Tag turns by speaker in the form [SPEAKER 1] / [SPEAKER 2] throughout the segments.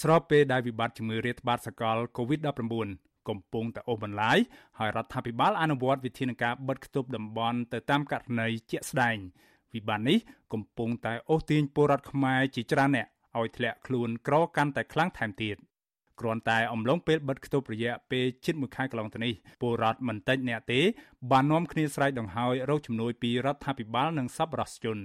[SPEAKER 1] ស្របពេលដែលវិបត្តិជំងឺរាតត្បាតសកល COVID-19 កំពុងតែអូសបន្លាយហើយរដ្ឋាភិបាលអនុវត្តវិធានការបិទគប់តំបន់ទៅតាមករណីជាក់ស្ដែងវិបត្តិនេះកំពុងតែអូសទាញពលរដ្ឋខ្មែរជាច្រើនអ្នកឲ្យធ្លាក់ខ្លួនក្រកាន់តែខ្លាំងថែមទៀតគ្រាន់តែអំឡុងពេលបិទគប់រយៈពេលជិត1ខែកន្លងទៅនេះពលរដ្ឋមិនតិចអ្នកទេបាននាំគ្នាស្រែកដង្ហើយរកជំនួយពីរដ្ឋាភិបាលនិងសប្បុរសជន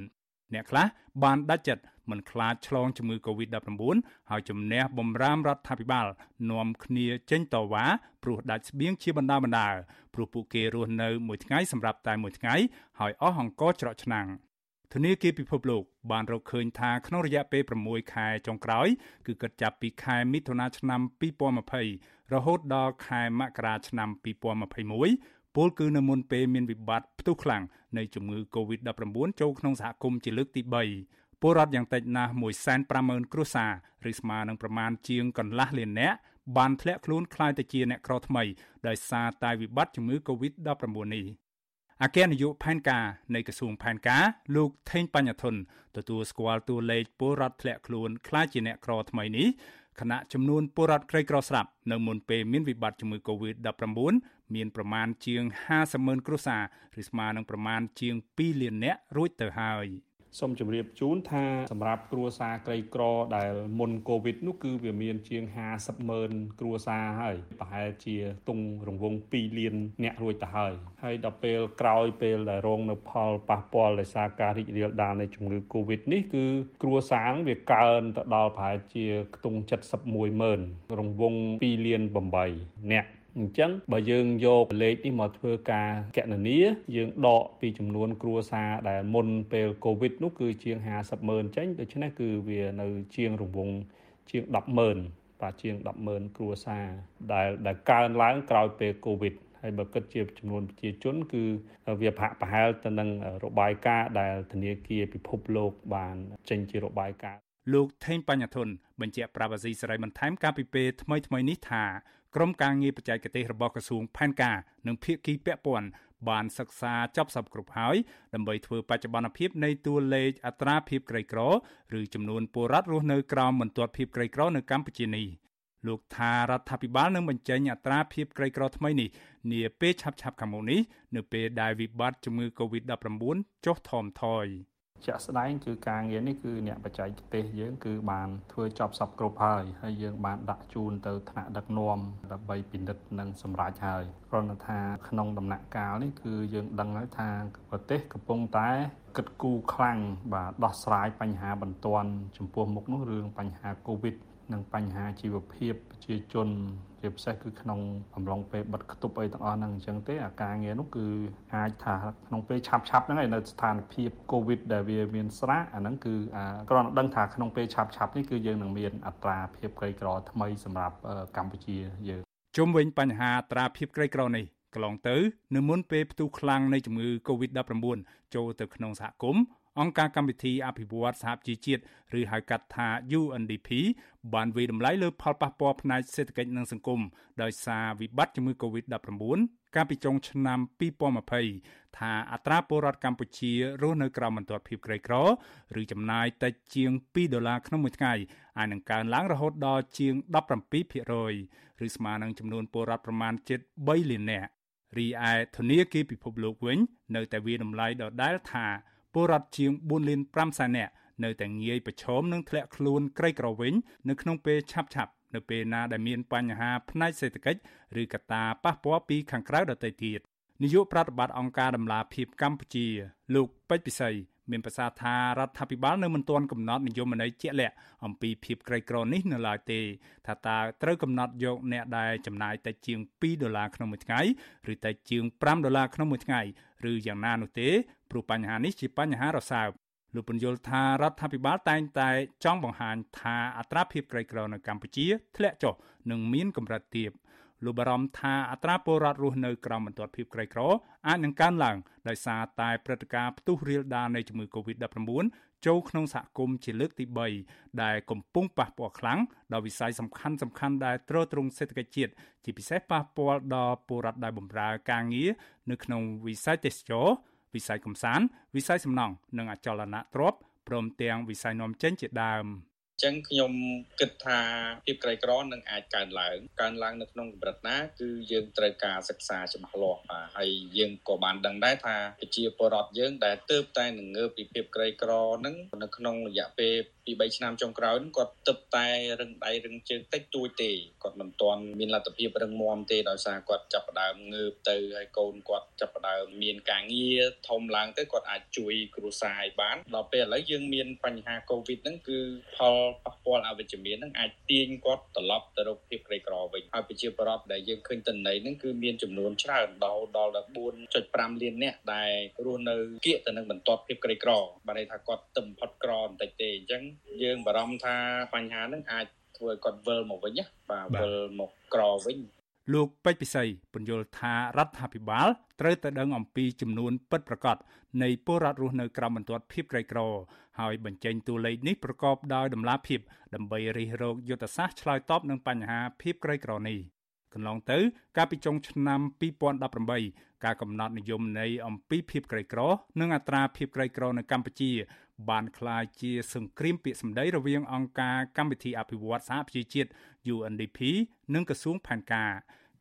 [SPEAKER 1] អ្នកខ្លះបានដាច់ចិត្តមិនខ្លាចឆ្លងជំងឺ Covid-19 ហើយជំនះបំរាមរដ្ឋាភិបាលនាំគ្នាចេញតវ៉ាព្រោះដាច់ស្បៀងជាបណ្ដាបណ្ដាព្រោះពួកគេរស់នៅមួយថ្ងៃសម្រាប់តែមួយថ្ងៃហើយអស់អង្គច្រកឆ្នាំងធនាគារពិភពលោកបានរកឃើញថាក្នុងរយៈពេល6ខែចុងក្រោយគឺគិតចាប់ពីខែមិថុនាឆ្នាំ2020រហូតដល់ខែមករាឆ្នាំ2021 ពលគឺនៅមុនពេលមានវិបត្តិផ្ទុះខ្លាំងនៃជំងឺ Covid-19 ចូលក្នុងសហគមន៍ជាលើកទី3ពលរដ្ឋយ៉ាងតិចណាស់150,000គ្រួសារឬស្មើនឹងប្រមាណជាងកន្លះលាននាក់បានធ្លាក់ខ្លួនក្លាយទៅជាអ្នកក្រថ្មីដោយសារតែវិបត្តិជំងឺ Covid-19 នេះអគ្គនាយកផែនការនៃក្រសួងផែនការលោកថេងបញ្ញធនទទួលស្គាល់តួលេខពលរដ្ឋធ្លាក់ខ្លួនក្លាយជាអ្នកក្រថ្មីនេះ ខណៈចំនួនពលរដ្ឋក្រីក្រស្រាប់នៅមុនពេលមានវិបត្តិជំងឺ Covid-19 មានប្រមាណជាង50ម៉ឺនគ្រួសារឬស្មើនឹងប្រមាណជាង2លាននាក់រួចទៅហើយ។
[SPEAKER 2] សូមជម្រាបជូនថាសម្រាប់គ្រួសារក្រីក្រដែលមុនកូវីដនោះគឺវាមានជាង50ម៉ឺនគ្រួសារហើយប្រហែលជាទង់រង្វង់2លានអ្នករួចទៅហើយហើយដល់ពេលក្រោយពេលដែលរងនៅផលប៉ះពាល់ដោយសារការរីករាលដាលនៃជំងឺកូវីដនេះគឺគ្រួសារវាកើនទៅដល់ប្រហែលជាខ្ទង់71ម៉ឺនរង្វង់2លាន8អ្នក អញ្ចឹងបើយើងយកលេខនេះមកធ្វើការកណនាយើងដកពីចំនួន គ្រួសារដែលមុនពេលកូវីដនោះគឺជាង50ម៉ឺនចេញដូច្នេះគឺវានៅជាងរង្វង់ជាង10ម៉ឺនបាទជាង10ម៉ឺនគ្រួសារដែលដែលកើនឡើងក្រោយពេលកូវីដហើយបើគិតជាចំនួនប្រជាជន គឺវាប្រហាក់ប្រហែលទៅនឹងរបាយការណ៍ដែលធនាគារពិភពលោកបានចេញជារបាយការណ៍
[SPEAKER 1] លោកថេងបញ្ញធនបញ្ជាក់ប្រាប់អាស៊ីសេរីបន្ថែមកាលពីពេលថ្មីថ្មីនេះថា ក្រុមការងារបច្ចេកទេសរបស់ក្រសួងផែនការនិងភាគីពាក់ព័ន្ធបានសិក្សាចប់សពគ្រប់ហើយដើម្បីធ្វើបច្ចុប្បន្នភាពនៃតួលេខអត្រាភាពក្រីក្រឬចំនួនពលរដ្ឋរស់នៅក្រោមបន្ទាត់ភាពក្រីក្រនៅកម្ពុជានេះលោកថារដ្ឋាភិបាលនឹងបញ្ចេញអត្រាភាពក្រីក្រថ្មីនេះនាពេលឆាប់ៗខាងមុខនេះនៅពេលដែលវិបត្តិជំងឺ Covid-19 ចុះថមថយ។
[SPEAKER 2] ជាក់ស្ដែងគឺការងារនេះគឺអ្នកបច្ចេកទេសយើងគឺបានធ្វើចប់សពគ្រប់ហើយហើយយើងបានដាក់ជូនទៅថ្នាក់ដឹកនាំដើម្បីពិនិត្យនិងសម្រេចហើយគ្រាន់តែថាក្នុងដំណាក់កាលនេះគឺយើងដឹងហើយថាប្រទេសកំពុងតែគិតគូរខ្លាំងបាទដោះស្រាយបញ្ហាបន្ទាន់ចំពោះមុខនោះរឿងបញ្ហាកូវីដ និងបញ្ហាជីវភាពប្រជាជនជាពិសេសគឺក្នុងអំឡុងពេលបិទគប់អីទាំងអស់ហ្នឹងអញ្ចឹងទេអាការងារនោះគឺអាចថាក្នុងពេលឆាប់ឆាប់ហ្នឹងឯនៅស្ថានភាពកូវីដដែលវាមានស្រាកអាហ្នឹងគឺគ្រាន់តែដឹងថាក្នុងពេលឆាប់ឆាប់នេះគឺយើងនឹងមានអត្រាភាពក្រីក្រថ្មីសម្រាប់កម្ពុជាយើង
[SPEAKER 1] ជុំវិញបញ្ហាអត្រាភាពក្រីក្រនេះកន្លងទៅ នៅមុនពេលផ្ទុះខ្លាំងនៃជំងឺ Covid-19 ចូលទៅក្នុងសហគមន៍ អង្គការកម្មវិធីអភិវឌ្ឍសហជីវជាតិឬហៅកាត់ថា UNDP បានវិយតម្លៃលើផលប៉ះពាល់ផ្នែកសេដ្ឋកិច្ចនិងសង្គមដោយសារវិបត្តិជំងឺ Covid-19 កាលពីចុងឆ្នាំ2020ថាអត្រាពលរដ្ឋកម្ពុជារស់នៅក្រោមបន្ទាត់ភាពក្រីក្រឬចំណាយតិចជាង2ដុល្លារក្នុងមួយថ្ងៃអាចនឹងកើនឡើងរហូតដល់ជាង17%ឬស្មើនឹងចំនួនពលរដ្ឋប្រមាណជិត3លាននាក់រីឯធនាគារពិភពលោកវិញ នៅតែវាតម្លៃដដែលថា ពលរដ្ឋជាង4លាន5សែននាក់នៅតែងាយប្រឈមនឹងធ្លាក់ខ្លួនក្រីក្រវិញនៅក្នុងពេលឆាប់ឆាប់នៅពេលណាដែលមានបញ្ហាផ្នែកសេដ្ឋកិច្ចឬកត្តាប៉ះពាល់ពីខាងក្រៅដទៃទៀតនាយកប្រតិបត្តិអង្គការដំឡាភិបកម្ពុជាលោកពេជ្រពិសី មានប្រសាសន៍ថារដ្ឋាភិបាលនៅមិនទាន់កំណត់នយោបាយជាក់លាក់អំពីភាពក្រីក្រនេះនៅឡើយទេថាតើត្រូវកំណត់យកអ្នកដែលចំណាយតិចជាង2ដុល្លារក្នុងមួយថ្ងៃឬតិចជាង5ដុល្លារក្នុងមួយថ្ងៃឬយ៉ាងណានោះទេព្រោះបញ្ហានេះជាបញ្ហារសើបលោកពន្យល់ថារដ្ឋាភិបាលតែងតែចង់បង្ហាញថាអត្រាភាពក្រីក្រនៅកម្ពុជាធ្លាក់ចុះនិងមានកម្រិតទាប លោកបារម្ភថាអត្រាពលរដ្ឋរស់នៅក្រោមបន្ទាត់ភាពក្រីក្រអាចនឹងកើនឡើងដោយសារតែព្រឹត្តិការណ៍ផ្ទុះរាលដាលនៃជំងឺ Covid-19 ចូលក្នុងសហគមន៍ជាលើកទី3ដែលកំពុងប៉ះពាល់ខ្លាំងដល់វិស័យសំខាន់សំខាន់ដែលទ្រទ្រង់សេដ្ឋកិច្ចជាតិជាពិសេសប៉ះពាល់ដល់ពលរដ្ឋដែលបម្រើការងារនៅក្នុងវិស័យទេសចរវិស័យកំសាន្តវិស័យសំណង់និងអចលនទ្រព្យព្រមទាំងវិស័យនាំចេញជាដើម
[SPEAKER 3] ចឹងខ្ញុំគិតថាភាពក្រីក្រនឹងអាចកើនឡើងកើនឡើងនៅក្នុងកម្រិតណាគឺយើងត្រូវការសិក្សាច្បាស់លាស់បាទហើយយើងក៏បានដឹងដែរថាប្រជាពលរដ្ឋយើងដែលទើបតែនឹងងើបពីភាពក្រីក្រនឹងនៅក្នុងរយៈពេលពី3ឆ្នាំចុងក្រោយហ្នឹងគាត់ទើបតែរឹងដៃរឹងជើងតិចតួចទេគាត់មិនទាន់មានលទ្ធភាពរឹងមាំទេដោយសារគាត់ចាប់ផ្ដើមងើបទៅហើយកូនគាត់ចាប់ផ្ដើមមានការងារធំឡើងទៅគាត់អាចជួយគ្រួសារឲ្យបានដល់ពេលឥឡូវយើងមានបញ្ហាកូវីដហ្នឹងគឺផលប៉ះពាល់អវិជ្ជមានហ្នឹងអាចទាញគាត់ត្រឡប់ទៅរកភាពក្រីក្រវិញហើយប្រជាពលរដ្ឋដែលយើងឃើញតំណែងហ្នឹងគឺមានចំនួនច្រើនដល់ដល់4.5លាននាក់ដែលរស់នៅគៀកទៅនឹងបន្ទាត់ភាពក្រីក្របានន័យថាគាត់ទៅបំផុតក្របន្តិចទេអញ្ចឹងយើងបារម្ភថាបញ្ហាហ្នឹងអាចធ្វើឲ្យគាត់វិលមកវិញណាបាទវិលមកក្រវិញ
[SPEAKER 1] លោកពេជ្រពិសីពន្យល់ថារដ្ឋាភិបាលត្រូវតែដឹងអំពីចំនួនពិតប្រាកដនៃពលរដ្ឋរស់នៅក្រោមបន្ទាត់ភាពក្រីក្រ ហើយបញ្ចេញតួលេខនេះប្រកបដោយតម្លាភាពដើម្បីរិះរោចយុទ្ធសាស្ត្រឆ្លើយតបនឹងបញ្ហាភាពក្រីក្រនេះ កន្លងទៅ កាលពីចុងឆ្នាំ2018ការកំណត់និយមន័យអំពីភាពក្រីក្រ និងអត្រាភាពក្រីក្រនៅកម្ពុជា បានក្លាយជាសង្គ្រាមពាក្យសម្ដីរវាងអង្គការកម្មវិធីអភិវឌ្ឍសហប្រជាជាតិ UNDP និងក្រសួងផែនការ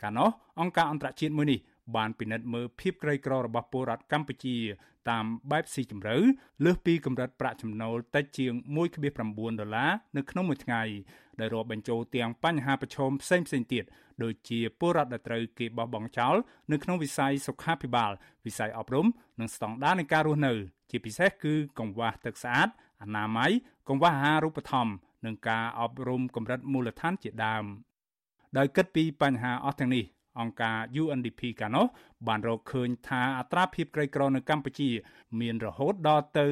[SPEAKER 1] កាលនោះអង្គការអន្តរជាតិមួយនេះបានពិនិត្យមើលភាពក្រីក្ររបស់ពលរដ្ឋកម្ពុជា តាមបែបស៊ីជម្រៅលើសពីកម្រិតប្រាក់ចំណូលតិចជាង1.9ដុល្លារនៅក្នុងមួយថ្ងៃដែលរាប់បញ្ចូលទាំងបញ្ហាប្រឈមផ្សេងៗទៀតដូចជាពលរដ្ឋដែលត្រូវគេបោះបង់ចោលនៅក្នុងវិស័យសុខាភិបាល វិស័យអប់រំនិងស្តង់ដារនៃការរស់នៅ ជាពិសេសគឺកង្វះទឹកស្អាតអនាម័យកង្វះអាហារូបត្ថម្ភនិងការអប់រំកម្រិតមូលដ្ឋានជាដើមដោយគិតពីបញ្ហាអស់ទាំងនេះ អង្គការ UNDP កាលនោះបានរកឃើញថាអត្រាភាពក្រីក្រនៅកម្ពុជា មានរហូតដល់ទៅ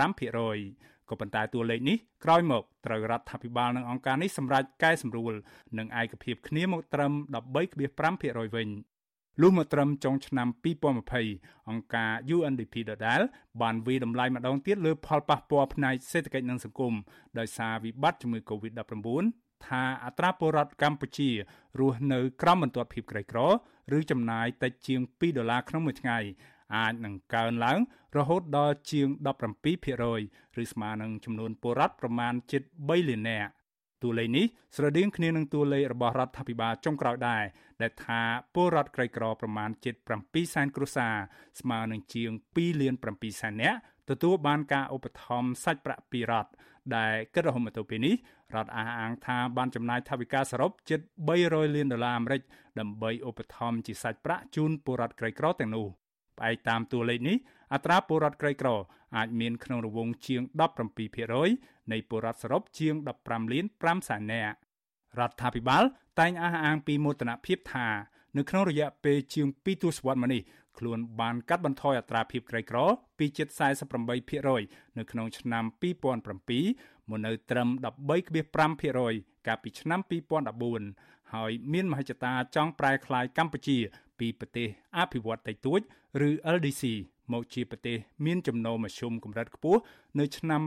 [SPEAKER 1] 35%ក៏ប៉ុន្តែតួលេខនេះក្រោយមកត្រូវរដ្ឋាភិបាលនិងអង្គការនេះសម្រេចកែសម្រួលនិងឯកភាពគ្នាមកត្រឹម13.5%វិញលុះមកត្រឹមចុងឆ្នាំ2020អង្គការ UNDP ដដែលបានវិយតម្លៃម្ដងទៀតលើផលប៉ះពាល់ផ្នែកសេដ្ឋកិច្ចនិងសង្គមដោយសារវិបត្តិជំងឺ Covid-19 ថាអត្រាពលរដ្ឋកម្ពុជារស់នៅក្រោមបន្ទាត់ភាពក្រីក្រឬចំណាយតិចជាង2ដុល្លារក្នុងមួយថ្ងៃអាចនឹងកើនឡើងរហូតដល់ជាង17%ឬស្មើនឹងចំនួនពលរដ្ឋប្រមាណជិត3លាននាក់ តួលេខនេះស្រដៀងគ្នានឹងតួលេខរបស់រដ្ឋាភិបាលចុងក្រោយដែរដែលថាពលរដ្ឋក្រីក្រប្រមាណជិត7សែនគ្រួសារស្មើនឹងជាង2លាន7សែននាក់ទទួលបានការឧបត្ថម្ភសាច់ប្រាក់ពីរដ្ឋដែលគិតរហូតមកទល់ពេលនេះរដ្ឋអះអាងថាបានចំណាយថវិកាសរុបជិត300លានដុល្លារអាមេរិកដើម្បីឧបត្ថម្ភជាសាច់ប្រាក់ជូនពលរដ្ឋក្រីក្រទាំងនោះផ្អែកតាមតួលេខនេះ អត្រាពលរដ្ឋក្រីក្រអាចមានក្នុងរង្វង់ជាង17%នៃពលរដ្ឋសរុបជាង15លាន5សែននាក់រដ្ឋាភិបាលតែងអះអាងពីមោទនភាពថានៅក្នុងរយៈពេលជាង2ទសវត្សរ៍មកនេះខ្លួនបានកាត់បន្ថយអត្រាភាពក្រីក្រពីជិត48%នៅក្នុងឆ្នាំ2007មកនៅត្រឹម13.5%កាលពីឆ្នាំ2014ហើយមានមហិច្ឆតាចង់ប្រែក្លាយកម្ពុជាពីប្រទេសអភិវឌ្ឍតិចតួច ឬ LDC មកជាប្រទេសមានចំណូលមធ្យមកម្រិតខ្ពស់នៅឆ្នាំ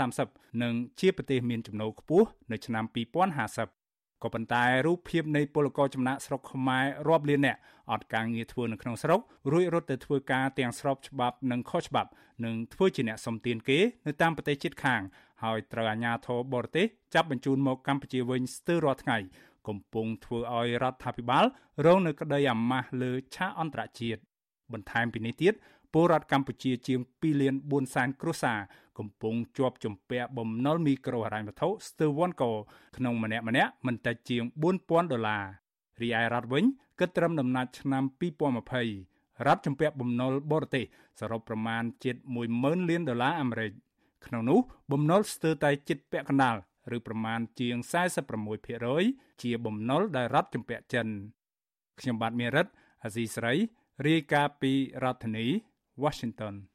[SPEAKER 1] 2030និងជាប្រទេសមានចំណូលខ្ពស់នៅឆ្នាំ2050ក៏ប៉ុន្តែរូបភាពនៃពលករចំណាក់ស្រុកខ្មែររាប់លាននាក់អត់ការងារធ្វើនៅក្នុងស្រុករួចរត់ទៅធ្វើការទាំងស្របច្បាប់និងខុសច្បាប់និងធ្វើជាអ្នកសំទានគេនៅតាមប្រទេសជិតខាងហើយត្រូវអាជ្ញាធរបរទេសចាប់បញ្ជូនមកកម្ពុជាវិញស្ទើររាល់ថ្ងៃកំពុងធ្វើឲ្យរដ្ឋាភិបាលរងនៅក្តីអាម៉ាស់លើឆាកអន្តរជាតិបន្ថែមពីនេះទៀត ពលរដ្ឋកម្ពុជាជាង2លាន4សែនគ្រួសារកំពុងជាប់ជំពាក់បំណុលមីក្រូហិរញ្ញវត្ថុស្ទើរវ៉ាន់កក្នុងម្នាក់ម្នាក់មិនតិចជាង4000ដុល្លាររីឯរដ្ឋវិញគិតត្រឹមដំណាច់ឆ្នាំ2020រដ្ឋជំពាក់បំណុលបរទេសសរុបប្រមាណជិត10000លានដុល្លារអាមេរិកក្នុងនោះបំណុលស្ទើរតែជិតពាក់កណ្ដាលឬប្រមាណជាង46%ជាបំណុលដែលរដ្ឋជំពាក់ចិនខ្ញុំបាទមេរិតអាស៊ីស្រីរាយការណ៍ពីរដ្ឋធានី Washington